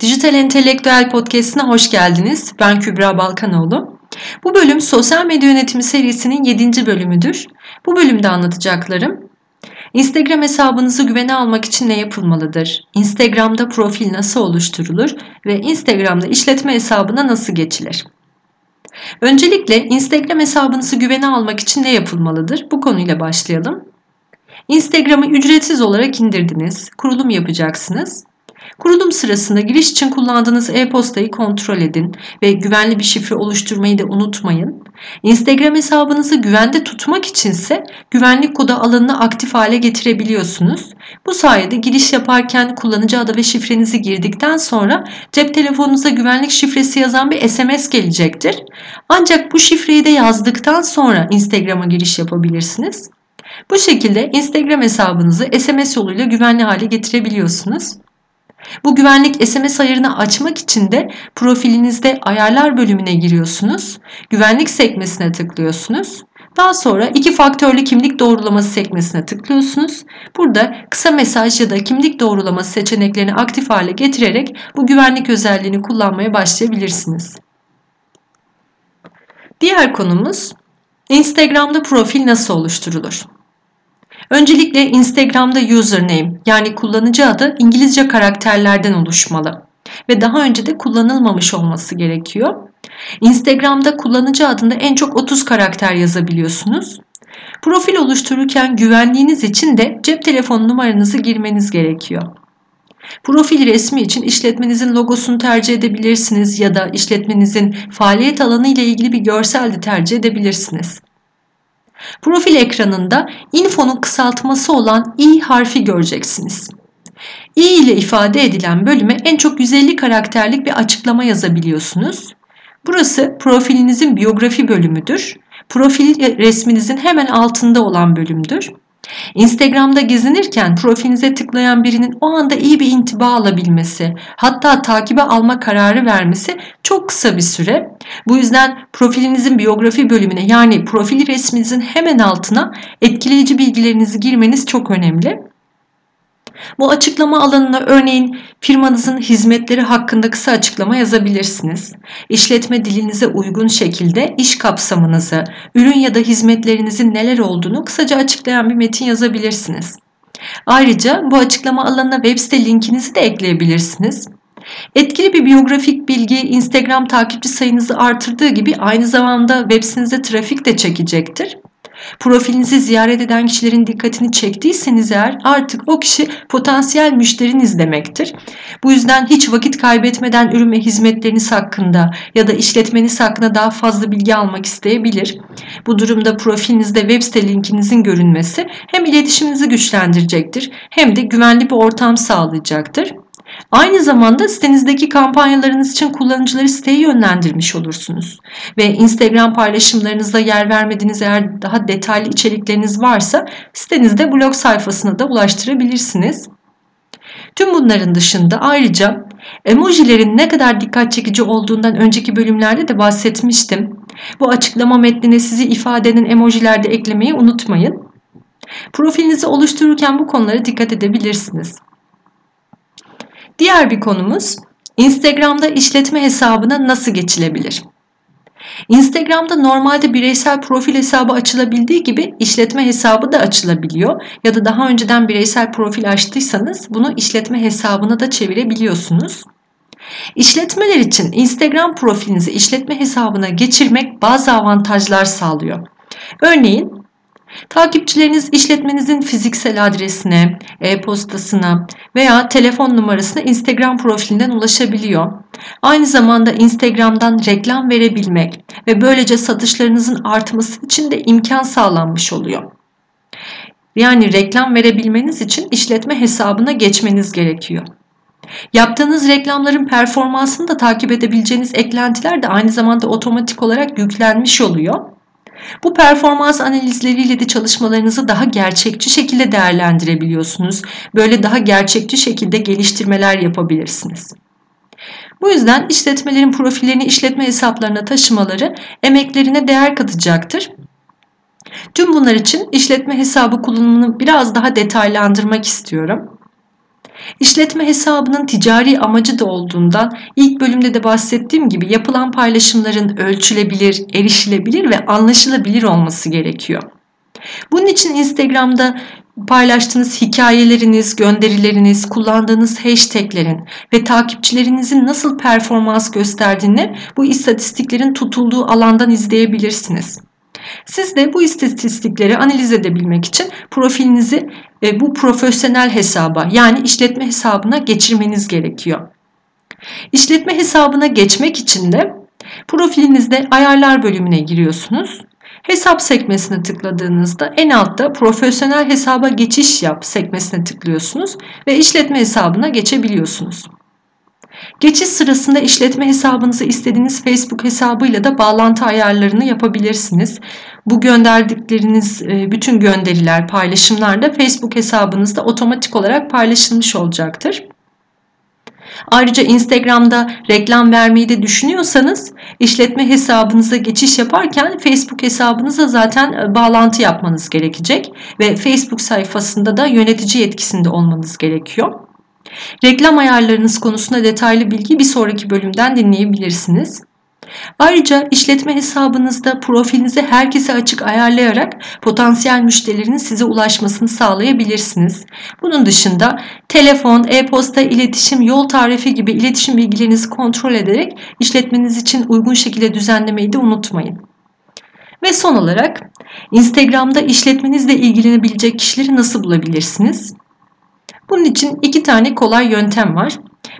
Dijital Entelektüel Podcast'ine hoş geldiniz. Ben Kübra Balkanoğlu. Bu bölüm Sosyal Medya Yönetimi serisinin 7. bölümüdür. Bu bölümde anlatacaklarım Instagram hesabınızı güvene almak için ne yapılmalıdır? Instagram'da profil nasıl oluşturulur ve Instagram'da işletme hesabına nasıl geçilir? Öncelikle Instagram hesabınızı güvene almak için ne yapılmalıdır? Bu konuyla başlayalım. Instagram'ı ücretsiz olarak indirdiniz, kurulum yapacaksınız. Kurulum sırasında giriş için kullandığınız e-postayı kontrol edin ve güvenli bir şifre oluşturmayı da unutmayın. Instagram hesabınızı güvende tutmak içinse güvenlik kodu alanını aktif hale getirebiliyorsunuz. Bu sayede giriş yaparken kullanıcı adı ve şifrenizi girdikten sonra cep telefonunuza güvenlik şifresi yazan bir SMS gelecektir. Ancak bu şifreyi de yazdıktan sonra Instagram'a giriş yapabilirsiniz. Bu şekilde Instagram hesabınızı SMS yoluyla güvenli hale getirebiliyorsunuz. Bu güvenlik SMS ayarını açmak için de profilinizde ayarlar bölümüne giriyorsunuz. Güvenlik sekmesine tıklıyorsunuz. Daha sonra iki faktörlü kimlik doğrulaması sekmesine tıklıyorsunuz. Burada kısa mesaj ya da kimlik doğrulaması seçeneklerini aktif hale getirerek bu güvenlik özelliğini kullanmaya başlayabilirsiniz. Diğer konumuz Instagram'da profil nasıl oluşturulur? Öncelikle Instagram'da username yani kullanıcı adı İngilizce karakterlerden oluşmalı ve daha önce de kullanılmamış olması gerekiyor. Instagram'da kullanıcı adında en çok 30 karakter yazabiliyorsunuz. Profil oluştururken güvenliğiniz için de cep telefonu numaranızı girmeniz gerekiyor. Profil resmi için işletmenizin logosunu tercih edebilirsiniz ya da işletmenizin faaliyet alanı ile ilgili bir görsel de tercih edebilirsiniz. Profil ekranında info'nun kısaltması olan i harfi göreceksiniz. i ile ifade edilen bölüme en çok 150 karakterlik bir açıklama yazabiliyorsunuz. Burası profilinizin biyografi bölümüdür. Profil resminizin hemen altında olan bölümdür. Instagram'da gezinirken profilinize tıklayan birinin o anda iyi bir intiba alabilmesi, hatta takibe alma kararı vermesi çok kısa bir süre. Bu yüzden profilinizin biyografi bölümüne yani profil resminizin hemen altına etkileyici bilgilerinizi girmeniz çok önemli. Bu açıklama alanına örneğin firmanızın hizmetleri hakkında kısa açıklama yazabilirsiniz. İşletme dilinize uygun şekilde iş kapsamınızı, ürün ya da hizmetlerinizin neler olduğunu kısaca açıklayan bir metin yazabilirsiniz. Ayrıca bu açıklama alanına web site linkinizi de ekleyebilirsiniz. Etkili bir biyografik bilgi Instagram takipçi sayınızı artırdığı gibi aynı zamanda web sitenize trafik de çekecektir. Profilinizi ziyaret eden kişilerin dikkatini çektiyseniz eğer artık o kişi potansiyel müşteriniz demektir. Bu yüzden hiç vakit kaybetmeden ürün ve hizmetleriniz hakkında ya da işletmeniz hakkında daha fazla bilgi almak isteyebilir. Bu durumda profilinizde web site linkinizin görünmesi hem iletişiminizi güçlendirecektir hem de güvenli bir ortam sağlayacaktır. Aynı zamanda sitenizdeki kampanyalarınız için kullanıcıları siteye yönlendirmiş olursunuz. Ve Instagram paylaşımlarınızda yer vermediğiniz eğer daha detaylı içerikleriniz varsa sitenizde blog sayfasına da ulaştırabilirsiniz. Tüm bunların dışında ayrıca emojilerin ne kadar dikkat çekici olduğundan önceki bölümlerde de bahsetmiştim. Bu açıklama metnine sizi ifade eden emojiler de eklemeyi unutmayın. Profilinizi oluştururken bu konulara dikkat edebilirsiniz. Diğer bir konumuz Instagram'da işletme hesabına nasıl geçilebilir? Instagram'da normalde bireysel profil hesabı açılabildiği gibi işletme hesabı da açılabiliyor ya da daha önceden bireysel profil açtıysanız bunu işletme hesabına da çevirebiliyorsunuz. İşletmeler için Instagram profilinizi işletme hesabına geçirmek bazı avantajlar sağlıyor. Örneğin Takipçileriniz işletmenizin fiziksel adresine, e-postasına veya telefon numarasına Instagram profilinden ulaşabiliyor. Aynı zamanda Instagram'dan reklam verebilmek ve böylece satışlarınızın artması için de imkan sağlanmış oluyor. Yani reklam verebilmeniz için işletme hesabına geçmeniz gerekiyor. Yaptığınız reklamların performansını da takip edebileceğiniz eklentiler de aynı zamanda otomatik olarak yüklenmiş oluyor. Bu performans analizleriyle de çalışmalarınızı daha gerçekçi şekilde değerlendirebiliyorsunuz. Böyle daha gerçekçi şekilde geliştirmeler yapabilirsiniz. Bu yüzden işletmelerin profillerini işletme hesaplarına taşımaları emeklerine değer katacaktır. Tüm bunlar için işletme hesabı kullanımını biraz daha detaylandırmak istiyorum. İşletme hesabının ticari amacı da olduğundan ilk bölümde de bahsettiğim gibi yapılan paylaşımların ölçülebilir, erişilebilir ve anlaşılabilir olması gerekiyor. Bunun için Instagram'da paylaştığınız hikayeleriniz, gönderileriniz, kullandığınız hashtaglerin ve takipçilerinizin nasıl performans gösterdiğini bu istatistiklerin tutulduğu alandan izleyebilirsiniz. Siz de bu istatistikleri analiz edebilmek için profilinizi e, bu profesyonel hesaba yani işletme hesabına geçirmeniz gerekiyor. İşletme hesabına geçmek için de profilinizde ayarlar bölümüne giriyorsunuz. Hesap sekmesine tıkladığınızda en altta profesyonel hesaba geçiş yap sekmesine tıklıyorsunuz ve işletme hesabına geçebiliyorsunuz. Geçiş sırasında işletme hesabınızı istediğiniz Facebook hesabıyla da bağlantı ayarlarını yapabilirsiniz. Bu gönderdikleriniz e, bütün gönderiler, paylaşımlar da Facebook hesabınızda otomatik olarak paylaşılmış olacaktır. Ayrıca Instagram'da reklam vermeyi de düşünüyorsanız işletme hesabınıza geçiş yaparken Facebook hesabınıza zaten e, bağlantı yapmanız gerekecek ve Facebook sayfasında da yönetici yetkisinde olmanız gerekiyor. Reklam ayarlarınız konusunda detaylı bilgi bir sonraki bölümden dinleyebilirsiniz. Ayrıca işletme hesabınızda profilinizi herkese açık ayarlayarak potansiyel müşterilerin size ulaşmasını sağlayabilirsiniz. Bunun dışında telefon, e-posta, iletişim, yol tarifi gibi iletişim bilgilerinizi kontrol ederek işletmeniz için uygun şekilde düzenlemeyi de unutmayın. Ve son olarak Instagram'da işletmenizle ilgilenebilecek kişileri nasıl bulabilirsiniz? Bunun için iki tane kolay yöntem var.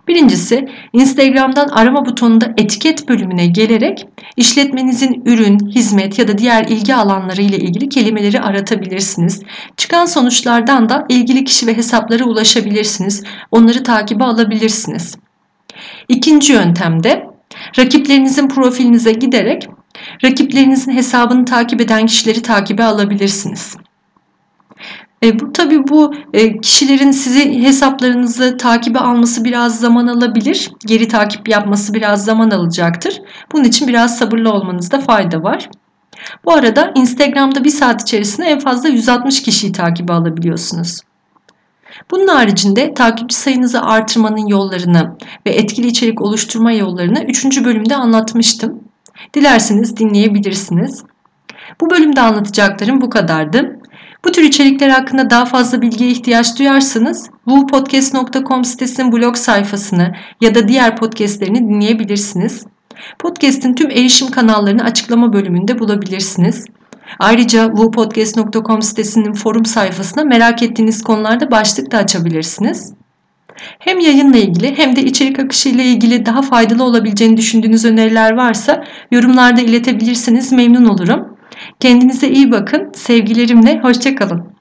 Birincisi Instagram'dan arama butonunda etiket bölümüne gelerek işletmenizin ürün, hizmet ya da diğer ilgi alanları ile ilgili kelimeleri aratabilirsiniz. Çıkan sonuçlardan da ilgili kişi ve hesaplara ulaşabilirsiniz. Onları takibe alabilirsiniz. İkinci yöntemde rakiplerinizin profilinize giderek rakiplerinizin hesabını takip eden kişileri takibe alabilirsiniz. E, bu tabii bu e, kişilerin sizi hesaplarınızı takibe alması biraz zaman alabilir. Geri takip yapması biraz zaman alacaktır. Bunun için biraz sabırlı olmanızda fayda var. Bu arada Instagram'da bir saat içerisinde en fazla 160 kişiyi takibe alabiliyorsunuz. Bunun haricinde takipçi sayınızı artırmanın yollarını ve etkili içerik oluşturma yollarını 3. bölümde anlatmıştım. Dilerseniz dinleyebilirsiniz. Bu bölümde anlatacaklarım bu kadardı. Bu tür içerikler hakkında daha fazla bilgiye ihtiyaç duyarsanız wupodcast.com sitesinin blog sayfasını ya da diğer podcastlerini dinleyebilirsiniz. Podcast'in tüm erişim kanallarını açıklama bölümünde bulabilirsiniz. Ayrıca wupodcast.com sitesinin forum sayfasına merak ettiğiniz konularda başlık da açabilirsiniz. Hem yayınla ilgili hem de içerik akışı ile ilgili daha faydalı olabileceğini düşündüğünüz öneriler varsa yorumlarda iletebilirsiniz memnun olurum. Kendinize iyi bakın. Sevgilerimle hoşçakalın.